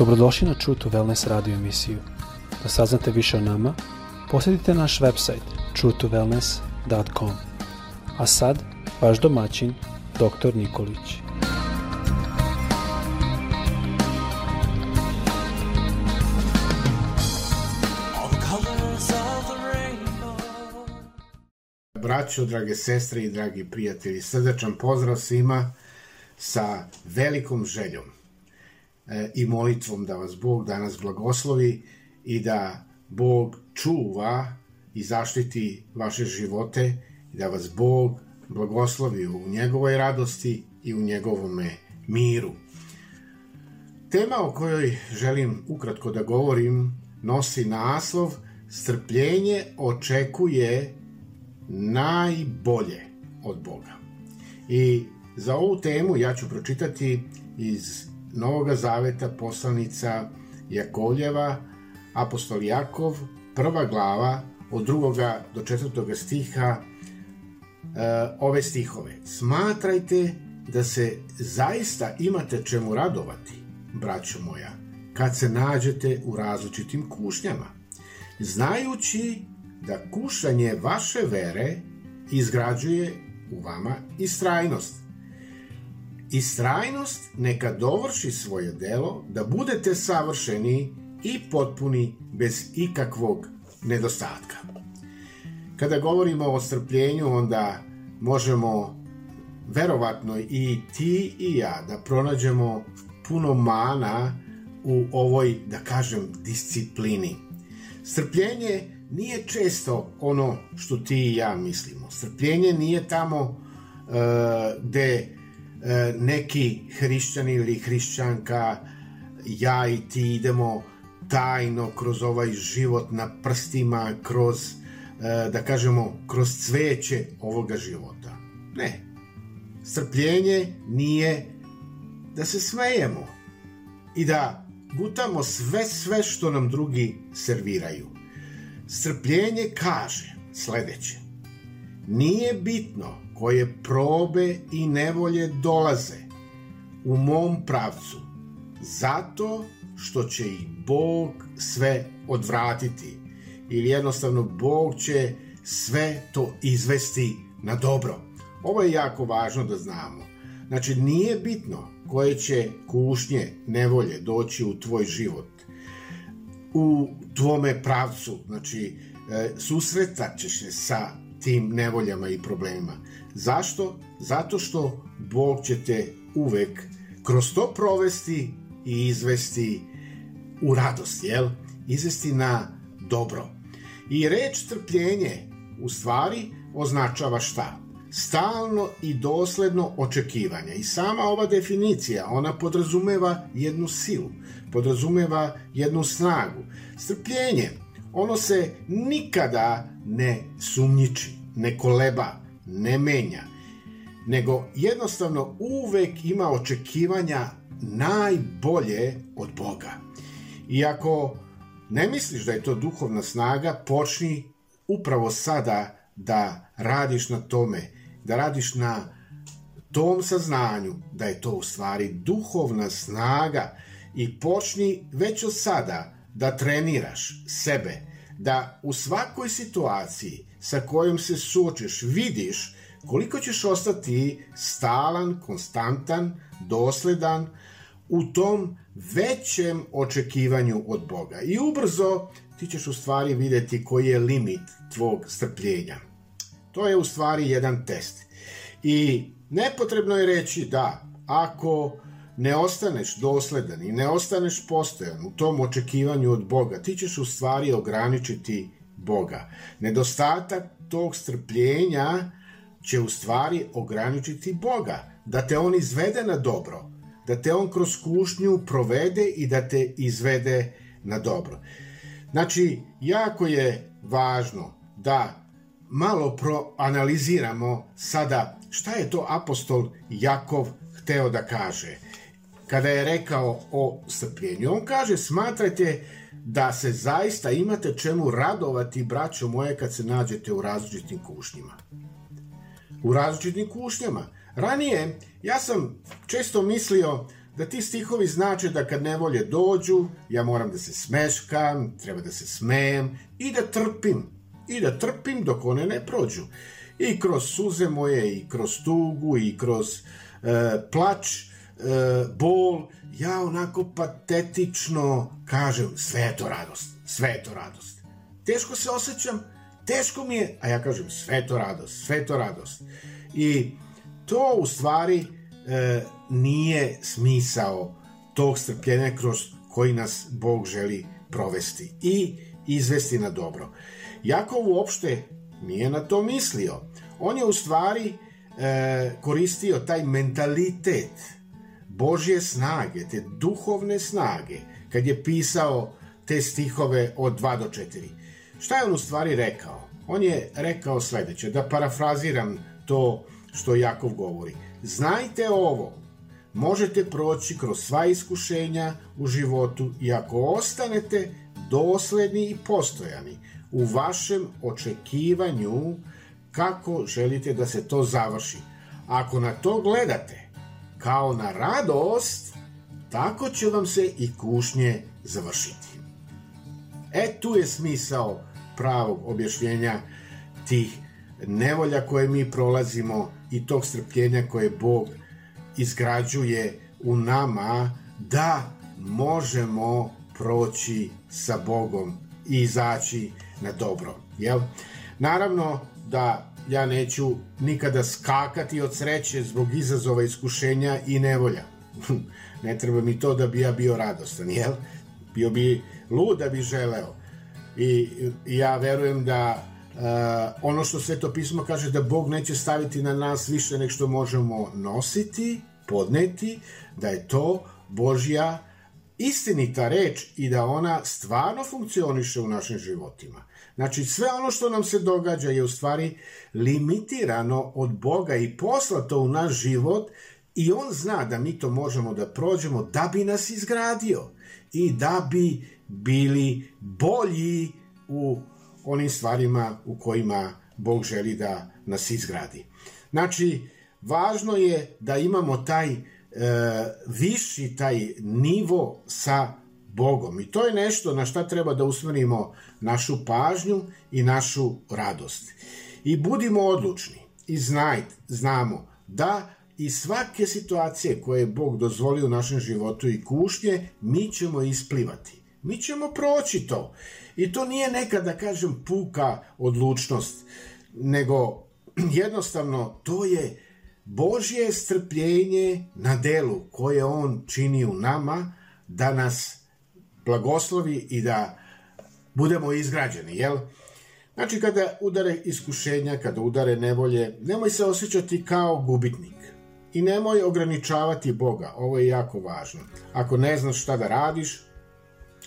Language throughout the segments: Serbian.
Dobrodošli na True to Wellness radio emisiju. Da saznate više o nama, posjetite naš website truetowellness.com. A sad, vaš domaćin, dr. Nikolić. braćo, drage sestre i dragi prijatelji, srdečan pozdrav svima sa velikom željom E, i molitvom da vas Bog danas blagoslovi i da Bog čuva i zaštiti vaše živote i da vas Bog blagoslovi u njegovoj radosti i u njegovome miru. Tema o kojoj želim ukratko da govorim nosi naslov Strpljenje očekuje najbolje od Boga. I za ovu temu ja ću pročitati iz Novog Zaveta poslanica Jakovljeva, apostol Jakov, prva glava od drugoga do četvrtoga stiha e, ove stihove. Smatrajte da se zaista imate čemu radovati, braćo moja, kad se nađete u različitim kušnjama, znajući da kušanje vaše vere izgrađuje u vama istrajnost. Istrajnost neka dovrši svoje delo da budete savršeni i potpuni bez ikakvog nedostatka. Kada govorimo o strpljenju, onda možemo verovatno i ti i ja da pronađemo puno mana u ovoj, da kažem, disciplini. Strpljenje nije često ono što ti i ja mislimo. Strpljenje nije tamo uh, gde E, neki hrišćani ili hrišćanka ja i ti idemo tajno kroz ovaj život na prstima, kroz e, da kažemo kroz cveće ovoga života. Ne. srpljenje nije da se smejemo i da gutamo sve sve što nam drugi serviraju. srpljenje kaže sledeće. Nije bitno koje probe i nevolje dolaze u mom pravcu, zato što će i Bog sve odvratiti, ili jednostavno Bog će sve to izvesti na dobro. Ovo je jako važno da znamo. Znači, nije bitno koje će kušnje, nevolje doći u tvoj život, u tvome pravcu, znači, e, susretat ćeš se sa tim nevoljama i problemima. Zašto? Zato što Bog će te uvek kroz to provesti i izvesti u radost, jel? Izvesti na dobro. I reč trpljenje u stvari označava šta? Stalno i dosledno očekivanje. I sama ova definicija, ona podrazumeva jednu silu, podrazumeva jednu snagu. Strpljenje Ono se nikada ne sumnjiči, ne koleba, ne menja, nego jednostavno uvek ima očekivanja najbolje od Boga. I ako ne misliš da je to duhovna snaga, počni upravo sada da radiš na tome, da radiš na tom saznanju da je to u stvari duhovna snaga i počni već od sada da treniraš sebe, da u svakoj situaciji sa kojom se suočiš vidiš koliko ćeš ostati stalan, konstantan, dosledan u tom većem očekivanju od Boga. I ubrzo ti ćeš u stvari videti koji je limit tvog strpljenja. To je u stvari jedan test. I nepotrebno je reći da ako uh, ne ostaneš dosledan i ne ostaneš postojan u tom očekivanju od Boga, ti ćeš u stvari ograničiti Boga. Nedostatak tog strpljenja će u stvari ograničiti Boga, da te on izvede na dobro, da te on kroz kušnju provede i da te izvede na dobro. Znači, jako je važno da malo proanaliziramo sada šta je to apostol Jakov hteo da kaže kada je rekao o strpljenju. On kaže, smatrajte da se zaista imate čemu radovati, braćo moje, kad se nađete u različitim kušnjima. U različitim kušnjama. Ranije, ja sam često mislio da ti stihovi znače da kad nevolje dođu, ja moram da se smeškam, treba da se smejem i da trpim. I da trpim dok one ne prođu. I kroz suze moje, i kroz tugu, i kroz e, plač, E, bol, ja onako patetično kažem, sve je to radost, sve je to radost. Teško se osjećam, teško mi je, a ja kažem, sve je to radost, sve je to radost. I to u stvari e, nije smisao tog strpljenja kroz koji nas Bog želi provesti i izvesti na dobro. Jako uopšte nije na to mislio. On je u stvari e, koristio taj mentalitet Božje snage, te duhovne snage, kad je pisao te stihove od 2 do 4. Šta je on u stvari rekao? On je rekao sledeće, da parafraziram to što Jakov govori. Znajte ovo, možete proći kroz sva iskušenja u životu i ako ostanete dosledni i postojani u vašem očekivanju kako želite da se to završi. Ako na to gledate kao na radost, tako će vam se i kušnje završiti. E tu je smisao pravog objašnjenja tih nevolja koje mi prolazimo i tog strpljenja koje Bog izgrađuje u nama da možemo proći sa Bogom i izaći na dobro. Jel? Naravno da ja neću nikada skakati od sreće zbog izazova, iskušenja i nevolja. ne treba mi to da bi ja bio radostan, jel? Bio bi lud da bi želeo. I, ja verujem da Uh, ono što Sveto pismo kaže da Bog neće staviti na nas više nek što možemo nositi, podneti, da je to Božja istinita reč i da ona stvarno funkcioniše u našim životima. Znači, sve ono što nam se događa je u stvari limitirano od Boga i poslato u naš život i On zna da mi to možemo da prođemo da bi nas izgradio i da bi bili bolji u onim stvarima u kojima Bog želi da nas izgradi. Znači, važno je da imamo taj E, viši taj nivo sa Bogom. I to je nešto na šta treba da usmerimo našu pažnju i našu radost. I budimo odlučni i znaj, znamo da i svake situacije koje je Bog dozvolio u našem životu i kušnje, mi ćemo isplivati. Mi ćemo proći to. I to nije neka, da kažem, puka odlučnost, nego jednostavno to je Božje strpljenje na delu koje on čini u nama da nas blagoslovi i da budemo izgrađeni, jel? Znači, kada udare iskušenja, kada udare nevolje, nemoj se osjećati kao gubitnik. I nemoj ograničavati Boga, ovo je jako važno. Ako ne znaš šta da radiš,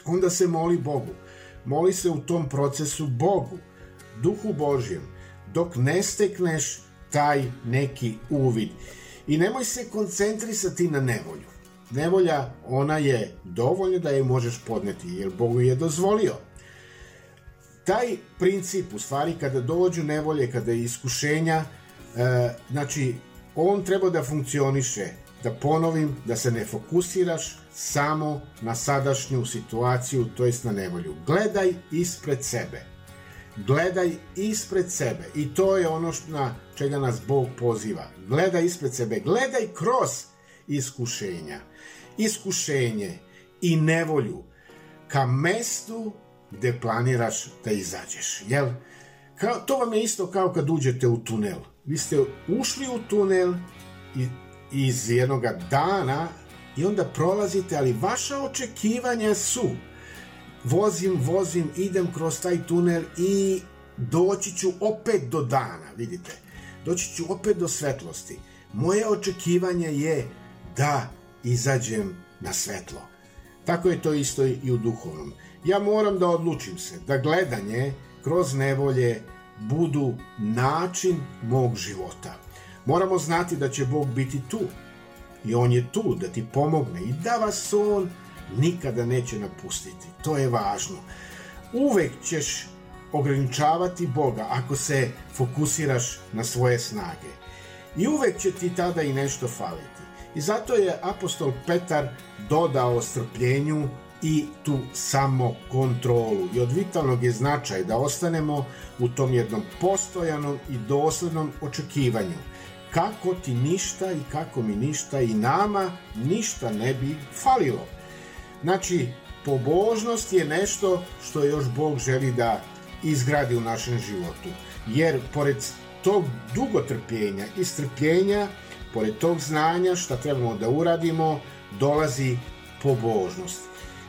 onda se moli Bogu. Moli se u tom procesu Bogu, Duhu Božjem, dok ne stekneš taj neki uvid. I nemoj se koncentrisati na nevolju. Nevolja, ona je dovoljna da je možeš podneti, jer Bog je dozvolio. Taj princip, u stvari, kada dođu nevolje, kada je iskušenja, e, znači, on treba da funkcioniše, da ponovim, da se ne fokusiraš samo na sadašnju situaciju, to jest na nevolju. Gledaj ispred sebe gledaj ispred sebe i to je ono na čega nas Bog poziva. Gledaj ispred sebe, gledaj kroz iskušenja. Iskušenje i nevolju ka mestu gde planiraš da izađeš. Jel? Kao, to vam je isto kao kad uđete u tunel. Vi ste ušli u tunel i, iz jednog dana i onda prolazite, ali vaša očekivanja su vozim, vozim, idem kroz taj tunel i doći ću opet do dana, vidite. Doći ću opet do svetlosti. Moje očekivanje je da izađem na svetlo. Tako je to isto i u duhovnom. Ja moram da odlučim se da gledanje kroz nevolje budu način mog života. Moramo znati da će Bog biti tu i On je tu da ti pomogne i da vas On nikada neće napustiti. To je važno. Uvek ćeš ograničavati Boga ako se fokusiraš na svoje snage. I uvek će ti tada i nešto faliti. I zato je apostol Petar dodao strpljenju i tu samo kontrolu. I od vitalnog je značaj da ostanemo u tom jednom postojanom i doslednom očekivanju. Kako ti ništa i kako mi ništa i nama ništa ne bi falilo. Znači, pobožnost je nešto što još Bog želi da izgradi u našem životu. Jer pored tog dugotrpljenja i strpljenja, pored tog znanja šta trebamo da uradimo, dolazi pobožnost.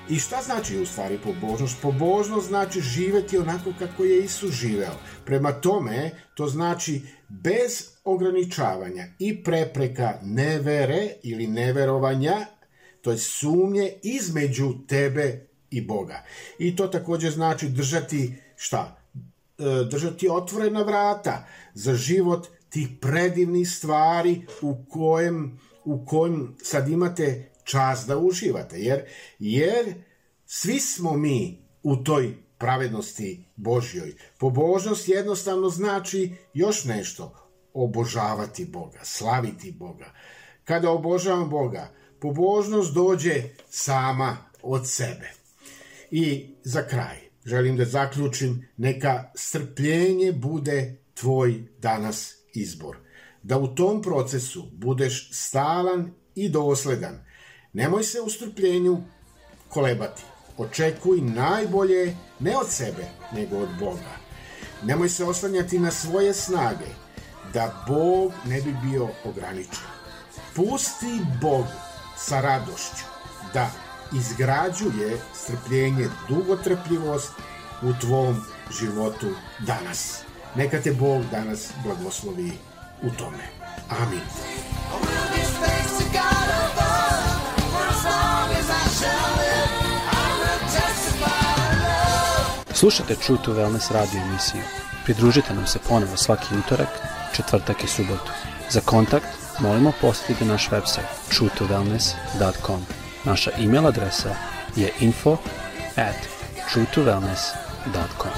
I šta znači u stvari pobožnost? Pobožnost znači živeti onako kako je Isus živeo. Prema tome, to znači bez ograničavanja i prepreka nevere ili neverovanja To je sumnje između tebe i Boga. I to takođe znači držati šta? E, držati otvorena vrata za život tih predivnih stvari u kojem, u kojem sad imate čas da uživate. Jer, jer svi smo mi u toj pravednosti Božjoj. Pobožnost jednostavno znači još nešto. Obožavati Boga, slaviti Boga. Kada obožavam Boga, Pobožnost dođe sama od sebe. I za kraj, želim da zaključim, neka strpljenje bude tvoj danas izbor. Da u tom procesu budeš stalan i dosledan. Nemoj se u strpljenju kolebati. Očekuj najbolje ne od sebe, nego od Boga. Nemoj se oslanjati na svoje snage, da Bog ne bi bio ograničen. Pusti Bogu sa radošću da izgrađuje strpljenje, dugotrpljivost u tvom životu danas. Neka te Bog danas blagoslovi u tome. Amin. Slušajte True to Wellness radio emisiju. Pridružite nam se ponovo svaki utorak, četvrtak i subotu. Za kontakt molimo posjetiti naš website truetowellness.com. Naša email adresa je info at truetowellness.com.